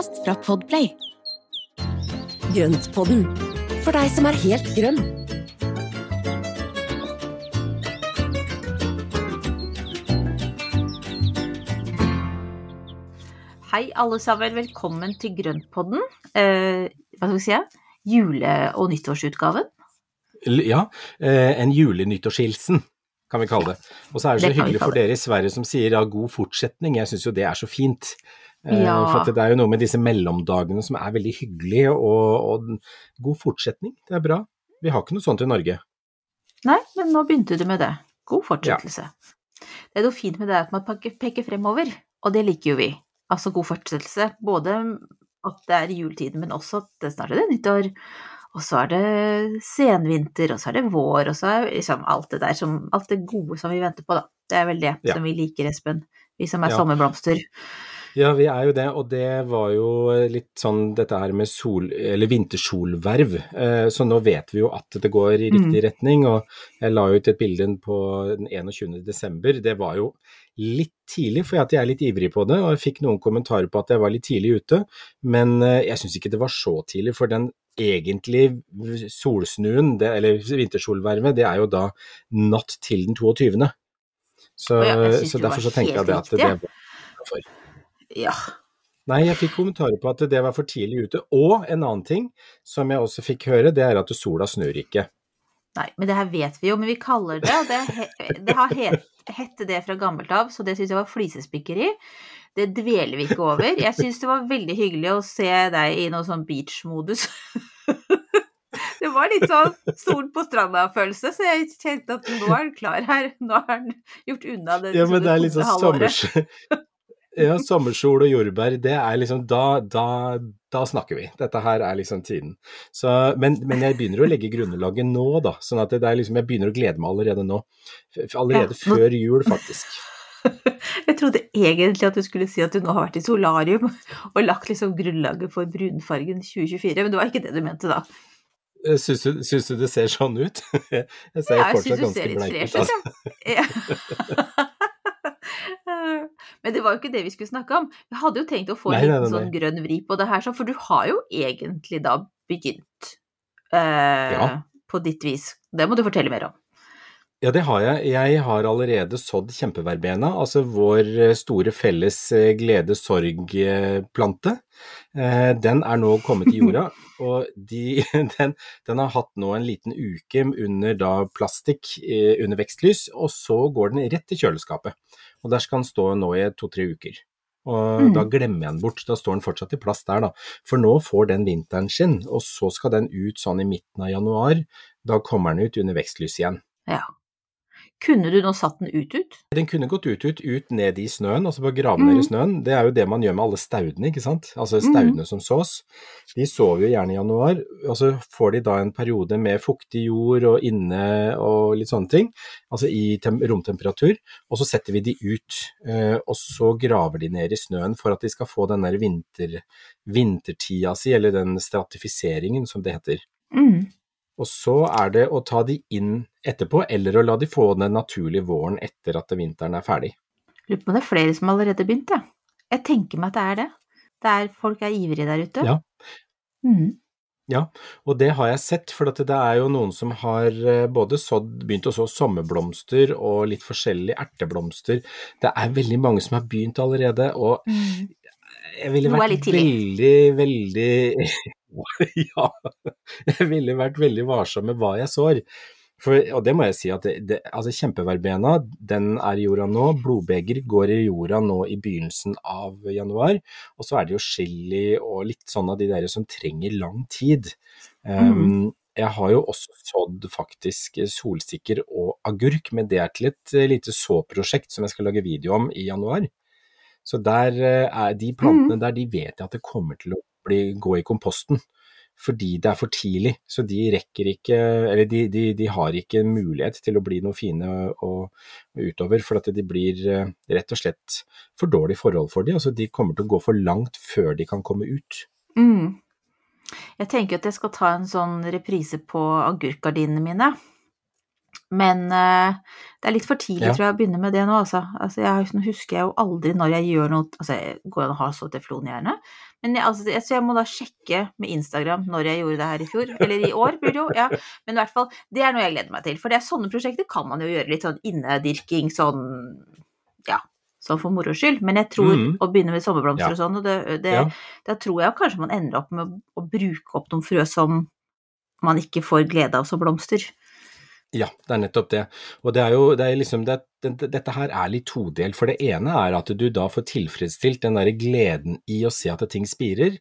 Podkast fra Podplay. Grøntpodden, for deg som er helt grønn. Hei, alle sammen. Velkommen til Grøntpodden. Eh, hva skal vi si? Jule- og nyttårsutgaven. Ja, eh, en julenyttårshilsen kan vi kalle det. Og så er det så Det hyggelig for dere i Sverige som sier ja, god fortsetning. Jeg syns jo det er så fint. Eh, Ja. For det er jo noe med disse mellomdagene som er veldig hyggelige, og, og god fortsetning, det er bra. Vi har ikke noe sånt i Norge. Nei, men nå begynte du med det. God fortsettelse. Det er noe fint med det at man peker peker fremover, og det liker jo vi. Altså god fortsettelse. Både at det er juletiden, men også at det snart er det nyttår. Og så er det senvinter, og så er det vår, og så er liksom alt det der som Alt det gode som vi venter på, da. Det er vel det Ja. som vi liker, Espen. Vi som er Ja. sommerblomster. Ja, vi er jo det, og det var jo litt sånn dette her med sol, eller vintersolverv. Eh, Så nå vet vi jo at det går i riktig retning, og jeg la ut et bilde på den 21. desember. Det var jo litt tidlig, for jeg er litt ivrig på det, og jeg fikk noen kommentarer på at jeg var litt tidlig ute. Men eh, jeg syns ikke det var så tidlig, for den egentlige solsnuen, det, eller vintersolvervet, det er jo da natt til den 22. Så, ja, så derfor så tenker jeg det at det var for. Ja. Nei, jeg fikk kommentarer på at det var for tidlig ute. Og en annen ting som jeg også fikk høre, det er at sola snur ikke. Nei, men det her vet vi jo, men vi kaller det, og det, det har het, hette det fra gammelt av, så det syns jeg var flisespikkeri. Det dveler vi ikke over. Jeg syns det var veldig hyggelig å se deg i noe sånn beach-modus. Det var litt sånn sol på stranda-følelse, så jeg kjente at nå er han klar her. Nå har han gjort unna det, Ja, men det er litt sånn sommers... Ja, sommersol og jordbær, det er liksom da, da, da snakker vi. Dette her er liksom tiden. Så, men, men jeg begynner å legge grunnlaget nå, da. Sånn at det er liksom, jeg begynner å glede meg allerede nå. Allerede Ja, før jul, faktisk. Jeg trodde egentlig at du skulle si at du nå har vært i solarium og lagt liksom grunnlaget for brunfargen 2024, men det var ikke det du mente da. Eh, Syns du, syns du det ser sånn ut? Jeg ser Ja, jeg fortsatt syns du ser litt bleik fresh ut. ut, Altså. ja. Men det var jo ikke det vi skulle snakke om. Vi hadde jo tenkt å få en Nei, liten sånn grønn vri på det her, for du har jo egentlig da begynt eh, Ja. på ditt vis. Det må du fortelle mer om. Ja, det har jeg. Jeg har allerede sådd kjempeverbena, altså vår eh, store felles eh, glede-sorg-plante. Eh, Den er nå kommet i jorda, og de, den, den har hatt nå en liten uke under da plastikk under vekstlys, og så går den rett til kjøleskapet. Og der skal den stå nå i to-tre uker. Og Mm. da glemmer jeg den bort, da står den fortsatt i plass der, da. For nå får den vinteren sin, og så skal den ut sånn i midten av januar. Da kommer den ut under vekstlys igjen. Ja. Kunne du nå satt den ut ut? Den kunne gått ut, ut, ned i snøen, altså bare grave ned i Mhm. snøen. Det er jo det man gjør med alle staudene, ikke sant. Altså staudene som sås. De sover jo gjerne i januar, og så får de da en periode med fuktig jord og inne og litt sånne ting. Altså i romtemperatur. Og så setter vi de ut, eh, og så graver de ned i snøen for at de skal få den der vinter, vintertida si, eller den stratifiseringen som det heter. Mm. Og så er det å ta de inn etterpå, eller å la de få den naturlige våren etter at vinteren er ferdig. Lurer på om det er flere som allerede begynt, Ja. Jeg tenker meg at det er det. Det er, folk er ivrige der ute. Ja. Mm. Ja, og det har jeg sett, for at det er jo noen som har eh, både sådd, begynt å så sommerblomster og litt forskjellige erteblomster. Det er veldig mange som har begynt allerede, og Mm. jeg ville vært veldig, veldig Ja, jeg ville vært veldig varsom med hva jeg sår. For, og det må jeg si at det, det, altså kjempeverbena, den er i jorda nå. Blodbeger går i jorda nå i begynnelsen av januar. Og så er det jo chili og litt sånn av de der som trenger lang tid. Um, jeg har jo også sådd faktisk solsikker og agurk, men det er til et eh, lite såprosjekt som jeg skal lage video om i januar. Så der eh, er de plantene der, de vet jeg at det kommer til å bli, gå i komposten. Fordi det er for tidlig, så de rekker ikke Eller de, de, de har ikke mulighet til å bli noe fine og, og utover, for at de blir eh, rett og slett for dårlig forhold for dem. Altså de kommer til å gå for langt før de kan komme ut. Mm. Jeg tenker at jeg skal ta en sånn reprise på agurkgardinene mine. Men uh, det er litt for tidlig, Ja. tror jeg, å begynne med det nå, altså. altså jeg, nå husker jeg jo aldri når jeg gjør noe Altså, jeg går an å ha så teflonhjerne, men jeg, altså, jeg, så jeg må da sjekke med Instagram når jeg gjorde det her i fjor. Eller i år, blir det jo. Ja. Men i hvert fall, det er noe jeg gleder meg til. For det er sånne prosjekter kan man jo gjøre litt sånn innedyrking, sånn Ja, sånn for moro skyld. Men jeg tror mm. å begynne med sommerblomster Ja. og sånn, og det, det, Ja. da tror jeg kanskje man ender opp med å, å bruke opp noen frø som man ikke får glede av som blomster. Ja, det er nettopp det. Og det er jo det er liksom det, det, Dette her er litt todelt. For det ene er at du da får tilfredsstilt den derre gleden i å se at ting spirer.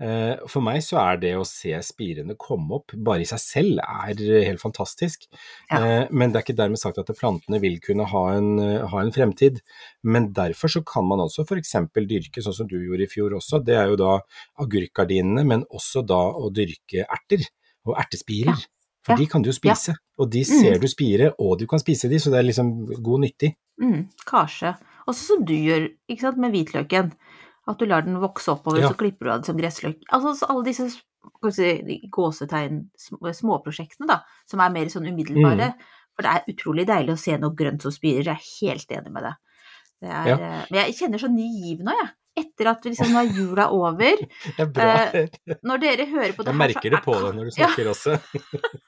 Eh, For meg så er det å se spirene komme opp bare i seg selv er helt fantastisk. Ja. Eh, Men det er ikke dermed sagt at plantene vil kunne ha en, ha en fremtid. Men derfor så kan man også f.eks. dyrke sånn som du gjorde i fjor også. Det er jo da agurkgardinene, men også da å dyrke erter og ertespirer. For Ja. de kan du jo Ja. spise, og de Mm. ser du spire, og du kan spise de, så det er liksom god nyttig. Mm, kanskje. Og så som du gjør ikke sant, med hvitløken. At du lar den vokse oppover, Ja. så klipper du av det som gressløk. Altså så alle disse si, gåsetegn, småprosjektene, da, som er mer sånn umiddelbare. Mm. For det er utrolig deilig å se noe grønt som spirer. Jeg er helt enig med deg. Det er, Ja. eh, Men jeg kjenner så ny giv nå, jeg. Etter at vi liksom, nå er jula over. Det er bra. Eh, Når dere hører på det Jeg merker det er- på deg når du Ja. snakker også.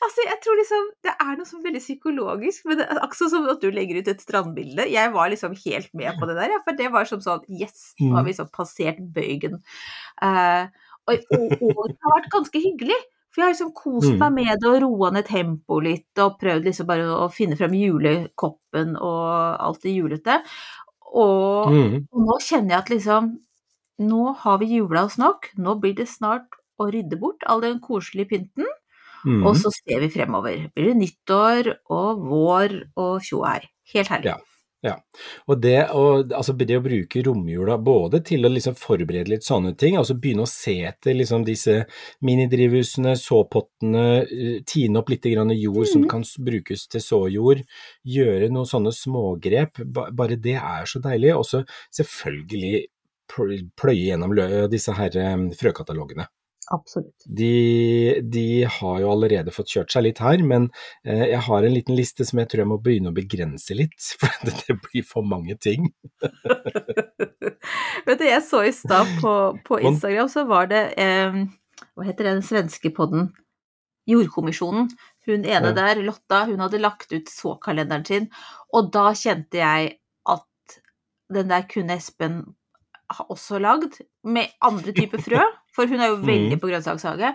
Altså, jeg tror liksom det er noe sånn veldig psykologisk men det er Akkurat som at du legger ut et strandbilde. Jeg var liksom helt med på det der, ja, for det var som sånn Yes, nå har vi liksom passert bøygen. Eh, og, og, og det har vært ganske hyggelig. For jeg har liksom kost Mm. meg med det og roa ned tempoet litt, og prøvd liksom bare å finne frem julekoppen og alt det julete. Og, Mm. og nå kjenner jeg at liksom Nå har vi jula oss nok. Nå blir det snart å rydde bort all den koselige pynten. Mm. Og så ser vi fremover. Blir det nyttår og vår og tjo og. Helt herlig. Ja. Ja, og det å, altså det å bruke romjula både til å liksom forberede litt sånne ting, altså begynne å se etter liksom disse minidrivhusene, såpottene, eh, tine opp litt jord som kan brukes til såjord, gjøre noen sånne smågrep, ba- bare det er så deilig. Og så selvfølgelig pløye gjennom disse her eh, frøkatalogene. Absolutt. De, de har jo allerede fått kjørt seg litt her, men eh, jeg har en liten liste som jeg tror jeg må begynne å begrense litt, for det, det blir for mange ting. Vet du, jeg så i stad på, på Instagram, så var det eh, Hva heter den svenske podden? Jordkommisjonen. Hun ene der, Lotta, hun hadde lagt ut såkalenderen sin, og da kjente jeg at den der kunne Espen også lagd, med andre typer frø, for hun er jo veldig mm. på grønnsakshage.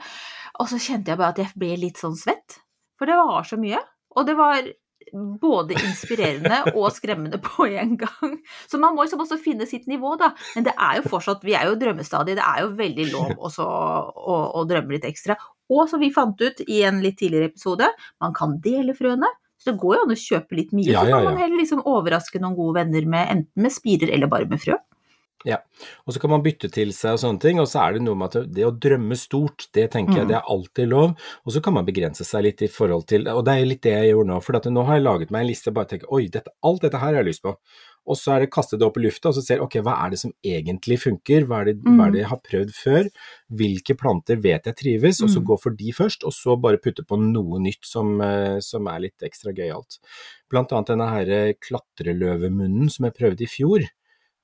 Og så kjente jeg bare at jeg ble litt sånn svett, for det var så mye. Og det var både inspirerende og skremmende på en gang. Så man må liksom også finne sitt nivå, da. Men det er jo fortsatt, vi er jo drømmestadiet, det er jo veldig lov også å, å drømme litt ekstra. Og som vi fant ut i en litt tidligere episode, man kan dele frøene. Så det går jo an å kjøpe litt mye, Ja, så ja, kan man heller liksom overraske noen gode venner med enten med spirer eller bare med frø. Og så kan man bytte til seg og sånne ting, og så er det noe med at det å drømme stort, det tenker jeg Mm. det er alltid lov. Og så kan man begrense seg litt i forhold til Og det er litt det jeg gjorde nå, for at nå har jeg laget meg en liste og bare tenker oi, dette, alt dette her har jeg lyst på. Og så er det kastet det opp i lufta, og så ser jeg ok, hva er det som egentlig funker, hva er det, hva er det jeg har prøvd før, hvilke planter vet jeg trives, og så Mm. gå for de først, og så bare putte på noe nytt som, eh, som er litt ekstra gøyalt. Blant annet denne her klatreløvemunnen som jeg prøvde i fjor.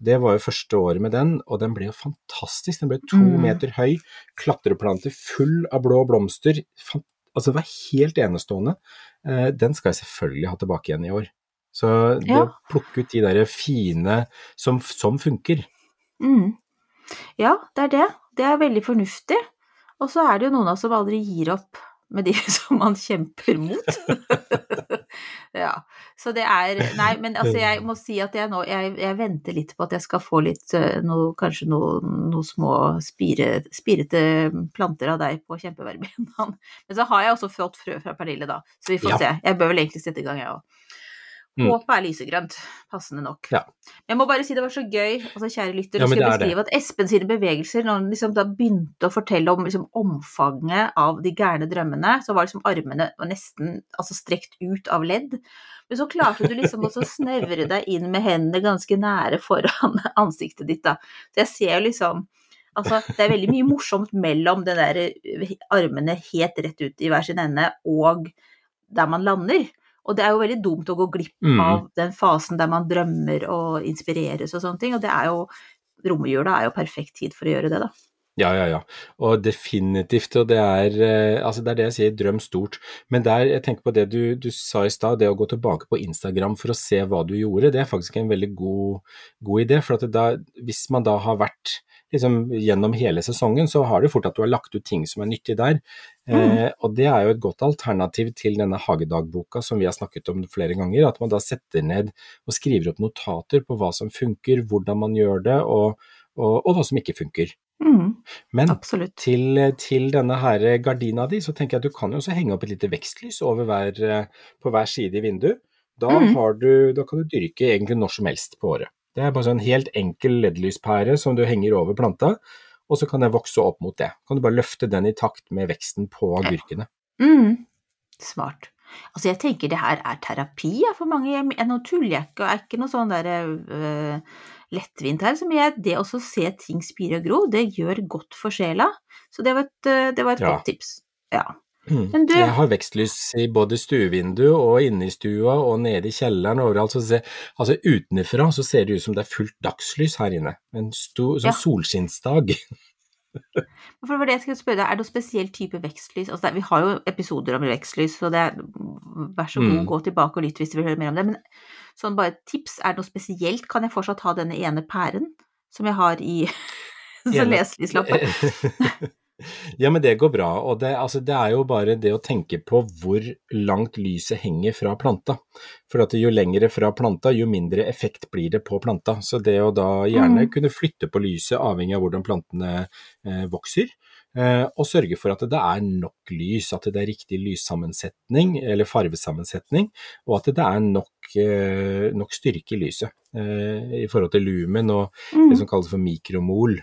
Det var jo første året med den, og den ble jo fantastisk. Den ble to Mm. meter høy, klatreplante full av blå blomster. Fant Altså, det var helt enestående. Eh, Den skal jeg selvfølgelig ha tilbake igjen i år. Så det Ja. å plukke ut de der fine som, som funker. Mm. Ja, det er det. Det er veldig fornuftig. Og så er det jo noen av oss som aldri gir opp med de som man kjemper mot. ja. Så det er Nei, men altså, jeg må si at jeg nå Jeg, jeg venter litt på at jeg skal få litt eh, noe, Kanskje noen noe små spire, spirete planter av deg på kjempeverbinaen. Men så har jeg også fått frø fra Pernille, da. Så vi får Ja. se. Jeg bør vel egentlig sette i gang, jeg òg. Mm. Håpet er lysegrønt, passende nok. Ja. Jeg må bare si det var så gøy, altså kjære lytter, Ja, å skulle det at Espen sine bevegelser, når han liksom da begynte å fortelle om liksom omfanget av de gærne drømmene, så var liksom armene var nesten altså strekt ut av ledd. Men så klarte du liksom også å snevre deg inn med hendene ganske nære foran ansiktet ditt, da. Så jeg ser jo liksom Altså, det er veldig mye morsomt mellom den der eh, armene helt rett ut i hver sin ende og der man lander. Og det er jo veldig dumt å gå glipp Mm. av den fasen der man drømmer og inspireres og sånne ting. Og det er jo Romjula er jo perfekt tid for å gjøre det, da. Ja, ja, ja. Og definitivt. Og det er, eh, altså det er det jeg sier, drøm stort. Men der, jeg tenker på det du, du sa i stad, det å gå tilbake på Instagram for å se hva du gjorde, det er faktisk en veldig god, god idé. For at da, hvis man da har vært liksom, gjennom hele sesongen, så har det fort at du har lagt ut ting som er nyttig der. Eh, og det er jo et godt alternativ til denne hagedagboka som vi har snakket om flere ganger. At man da setter ned og skriver opp notater på hva som funker, hvordan man gjør det, og, og, og hva som ikke funker. Mm, Men til, til denne her gardina di, så tenker jeg at du kan jo også henge opp et lite vekstlys over hver, på hver side i vinduet. Da, mm. har du, da kan du dyrke egentlig når som helst på året. Det er bare en helt enkel LED-lyspære som du henger over planta, og så kan den vokse opp mot det. Kan du bare løfte den i takt med veksten på agurkene. Mm, smart. Altså, jeg tenker det her er terapi ja, for mange. Jeg, er nå tuller jeg ikke, og er ikke noe sånn der øh, lettvint her. Som jeg, det å se ting spire og gro, det gjør godt for sjela. Så det var et, øh, det var et Ja. godt tips. Ja. Mm. Men du- Jeg har vekstlys i både stuevindu og inne i stua og nede i kjelleren og overalt. Så se, altså utenfra så ser det ut som det er fullt dagslys her inne. En stor sånn Ja. solskinnsdag. For det var det jeg skulle spørre deg, er det noen spesiell type vekstlys? Altså, vi har jo episoder om vekstlys, så det er, vær så god, Mm. gå tilbake og lytt hvis du vil høre mer om det. Men sånn bare tips, er det noe spesielt? Kan jeg fortsatt ha denne ene pæren som jeg har i leselyslampa? ja, men det går bra. Og det, altså, det er jo bare det å tenke på hvor langt lyset henger fra planta. For at jo lengre fra planta, jo mindre effekt blir det på planta. Så det å da gjerne Mm. kunne flytte på lyset avhengig av hvordan plantene eh, vokser, eh, og sørge for at det er nok lys, at det er riktig lyssammensetning eller farvesammensetning, og at det er nok, eh, nok styrke i lyset. Eh, I forhold til lumen og Mm. det som kalles for mikromol,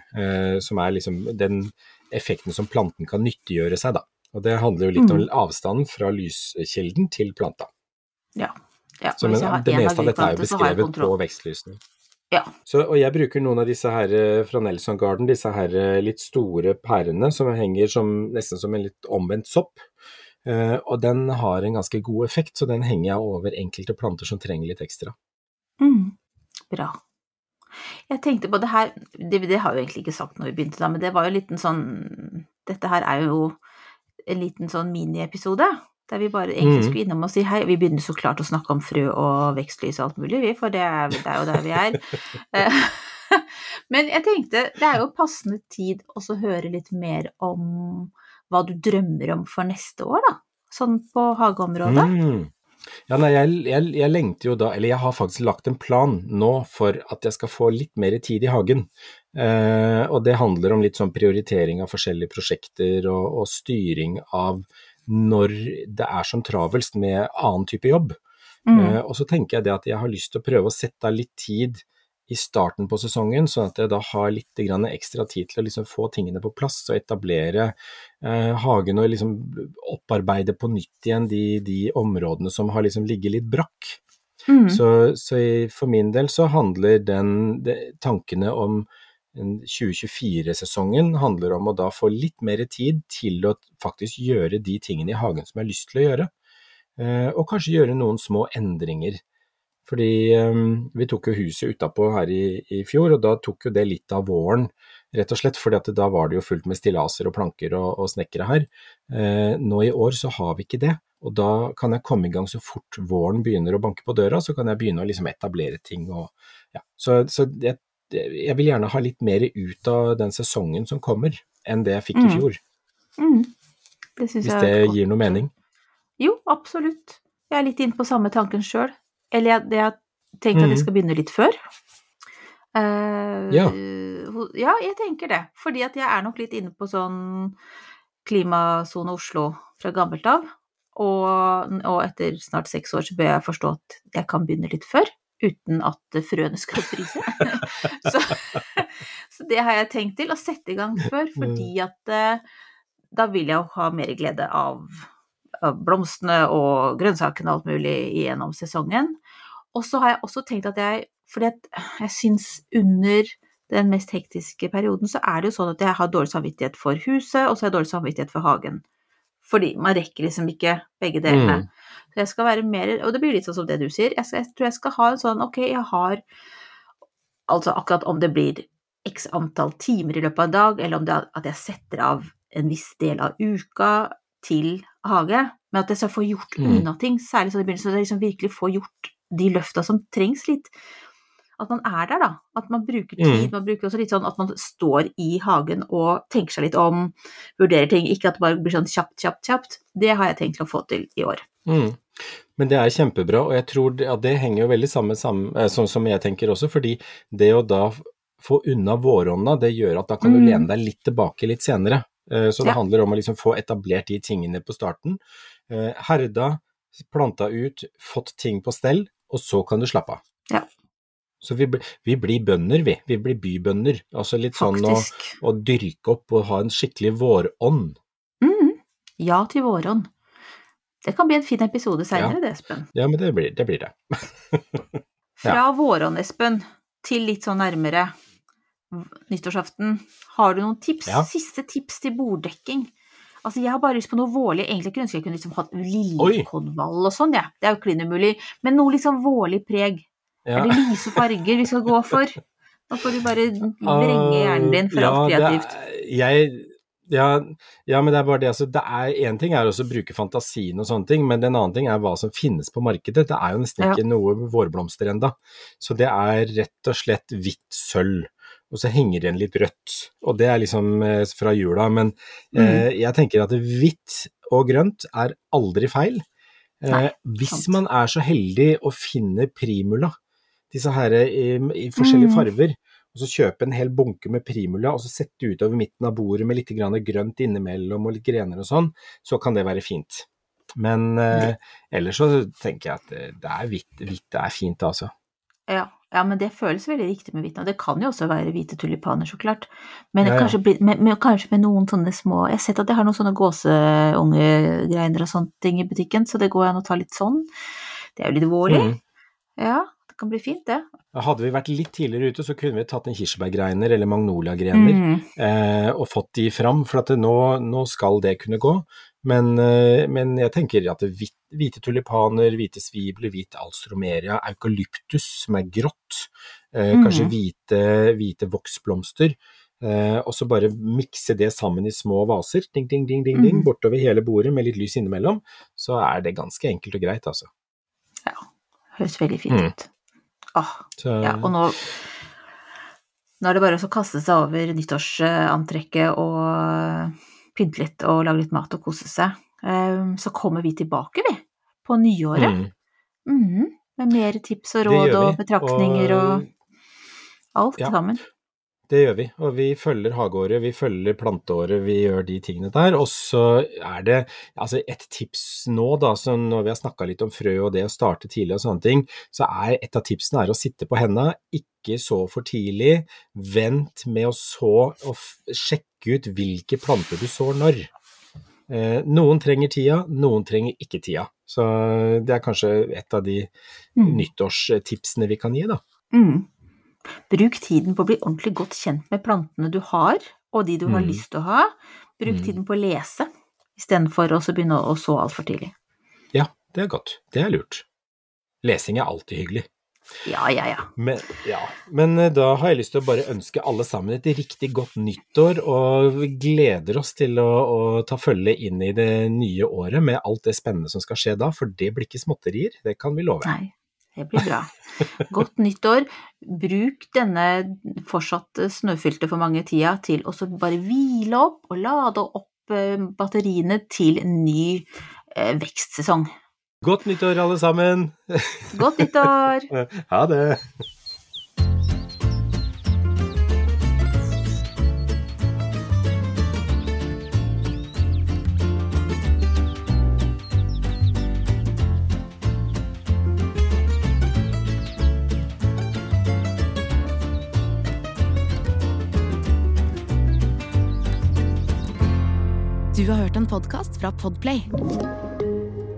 som er liksom den effekten som planten kan nyttiggjøre seg, da. Og det handler jo litt om Mm. avstanden fra lyskilden til planta. Ja. ja. Så, men det meste av dette er jo beskrevet på vekstlysene. Ja. Så, og jeg bruker noen av disse her eh, fra Nelson Garden, disse her eh, litt store pærene som henger som, nesten som en litt omvendt sopp. Uh, og den har en ganske god effekt, så den henger jeg over enkelte planter som trenger litt ekstra. Mm. Bra. Jeg tenkte på det her, det, det har jeg jo egentlig ikke sagt når vi begynte da, men det var jo en liten sånn Dette her er jo en liten sånn miniepisode. Der vi bare egentlig Mhm. skulle innom og si hei. Vi begynner så klart å snakke om frø og vekstlys og alt mulig, vi, for det er, det er jo der vi er. Men jeg tenkte det er jo passende tid å høre litt mer om hva du drømmer om for neste år, da. Sånn på hageområdet. Mm. Ja, nei, jeg, jeg, jeg lengter jo da, eller jeg har faktisk lagt en plan nå for at jeg skal få litt mer tid i hagen. Eh, og det handler om litt sånn prioritering av forskjellige prosjekter og, og styring av når det er som travelst med annen type jobb. Mm. Eh, og så tenker jeg det at jeg har lyst til å prøve å sette av litt tid i starten på sesongen, sånn at jeg da har litt grann ekstra tid til å liksom få tingene på plass og etablere eh, hagen og liksom opparbeide på nytt igjen de, de områdene som har liksom ligget litt brakk. Mm. Så, så i, for min del så handler den, de, tankene om 2024-sesongen handler om å da få litt mer tid til å faktisk gjøre de tingene i hagen som jeg har lyst til å gjøre. Eh, og kanskje gjøre noen små endringer. Fordi eh, vi tok jo huset utapå her i, i fjor, og da tok jo det litt av våren, rett og slett. fordi da var det jo fullt med stillaser og planker og, og snekkere her. Eh, nå i år så har vi ikke det. Og da kan jeg komme i gang så fort våren begynner å banke på døra, så kan jeg begynne å liksom etablere ting. Og, ja. Så, så jeg, jeg vil gjerne ha litt mer ut av den sesongen som kommer, enn det jeg fikk i Mm. fjor. Mm. Det synes Hvis det gir noe mening. Jo, absolutt. Jeg er litt inne på samme tanken sjøl. Eller jeg, jeg har tenkt at jeg Mhm. skal begynne litt før. Uh, Ja. ja, jeg tenker det. Fordi at jeg er nok litt inne på sånn klimasone Oslo fra gammelt av. Og, og etter snart seks år så bør jeg forstå at jeg kan begynne litt før, uten at frøene skal fryse. så, så det har jeg tenkt til, å sette i gang før, fordi at uh, da vil jeg jo ha mer glede av blomstene og grønnsakene og alt mulig gjennom sesongen. Og så har jeg også tenkt at jeg For jeg syns under den mest hektiske perioden, så er det jo sånn at jeg har dårlig samvittighet for huset, og så har jeg dårlig samvittighet for hagen. Fordi man rekker liksom ikke begge delene. Mm. Så jeg skal være mer Og det blir litt sånn som det du sier. Jeg, skal, jeg tror jeg skal ha en sånn Ok, jeg har Altså akkurat om det blir x antall timer i løpet av en dag, eller om det er at jeg setter av en viss del av uka til hage, men at jeg skal få gjort Mm. unna ting, særlig sånn i begynnelsen, så jeg liksom virkelig får gjort de løfta som trengs litt. At man er der, da. At man bruker tid. Mm. Man bruker også litt sånn at man står i hagen og tenker seg litt om, vurderer ting. Ikke at det bare blir sånn kjapt, kjapt, kjapt. Det har jeg tenkt å få til i år. Mm. Men det er kjempebra, og jeg tror det, at det henger jo veldig sammen, sammen eh, sånn som jeg tenker også, fordi det å da få unna vårånda, det gjør at da kan du Mm. lene deg litt tilbake litt senere. Eh, Så det Ja. handler om å liksom få etablert de tingene på starten. Eh, Herda, planta ut, fått ting på stell, og så kan du slappe av. Ja. Så vi, vi blir bønder, vi. Vi blir bybønder. Altså litt sånn å, å dyrke opp og ha en skikkelig vårånd. Mm. Ja til vårånd. Det kan bli en fin episode seinere, det, Espen. Ja, men det blir det. Blir det. Fra vårånd, Espen, til litt sånn nærmere nyttårsaften. Har du noen tips? Ja. Siste tips til borddekking? Altså, jeg har bare lyst på noe vårlig. Egentlig kunne jeg jeg kunne liksom hatt liljekonvall og sånn, ja. Det er jo klin umulig. Men noe liksom vårlig preg. Ja. Er det lyse farger vi skal gå for? Da får du bare vrenge hjernen din for alt Ah, kreativt. er- Jeg, ja, ja, men det er bare det. Altså, det er Én ting er også å bruke fantasien og sånne ting, men en annen ting er hva som finnes på markedet. Det er jo nesten Ja. ikke noe vårblomster enda. Så det er rett og slett hvitt sølv. Og så henger det igjen litt rødt. Og det er liksom eh, fra jula. Men Mm. eh, jeg tenker at hvitt og grønt er aldri feil. Eh, Nei, hvis man er så heldig å finne primula, disse her i, i forskjellige Mm. farver, og så kjøpe en hel bunke med primula og så sette utover midten av bordet med litt grann grønt innimellom og litt grener og sånn, så kan det være fint. Men eh, ellers så tenker jeg at det er hvitt, hvitt er fint, altså. Ja, ja, men det føles veldig riktig med hvitt. Og det kan jo også være hvite tulipaner, så klart. Men Ja, ja. Kanskje, med, med, kanskje med noen sånne små Jeg har sett at jeg har noen sånne gåseungegreiner og sånne ting i butikken, så det går an å ta litt sånn. Det er jo litt vårlig. Mm. Ja, det kan bli fint, det. Hadde vi vært litt tidligere ute, så kunne vi tatt en kirsebærgreiner eller magnoliagrener Mm. eh, og fått de fram, for nå, nå skal det kunne gå. Men, eh, men jeg tenker at det hvit, hvite tulipaner, hvite svibler, hvit alstromeria, eukalyptus som er grått, eh, kanskje hvite, hvite voksblomster, eh, og så bare mikse det sammen i små vaser, ding, ding, ding, ding, ding, Mhm. bortover hele bordet med litt lys innimellom, så er det ganske enkelt og greit, altså. Høres veldig fint Mm. ut. Åh, Så, ja, og nå Nå er det bare å kaste seg over nyttårsantrekket og pynte litt og lage litt mat og kose seg. Eh, Så kommer vi tilbake, vi, på nyåret. mm, Mm, Med mer tips og råd og betraktninger og alt Ja. sammen. Det gjør vi, og vi følger hageåret, vi følger planteåret, vi gjør de tingene der. Og så er det altså et tips nå, da, så når vi har snakka litt om frø og det å starte tidlig og sånne ting, så er et av tipsene er å sitte på henda, ikke så for tidlig. Vent med å så og sjekke ut hvilke planter du sår når. Eh, noen trenger tida, noen trenger ikke tida. Så det er kanskje et av de Mm. nyttårstipsene vi kan gi, da. Mm. Bruk tiden på å bli ordentlig godt kjent med plantene du har, og de du har Mm. lyst til å ha. Bruk Mm. tiden på å lese, istedenfor å begynne å så altfor tidlig. Ja, det er godt. Det er lurt. Lesing er alltid hyggelig. Ja, ja, ja. Men, ja. Men eh, da har jeg lyst til å bare ønske alle sammen et riktig godt nyttår, og gleder oss til å, å ta følge inn i det nye året med alt det spennende som skal skje da, for det blir ikke småtterier, det kan vi love. Nei, det blir bra. Godt nyttår. Bruk denne fortsatt snøfylte for mange tida til å bare hvile opp og lade opp eh, batteriene til ny eh, vekstsesong. Godt nyttår, alle sammen. Godt nyttår. ha det. Du har hørt en podkast fra Podplay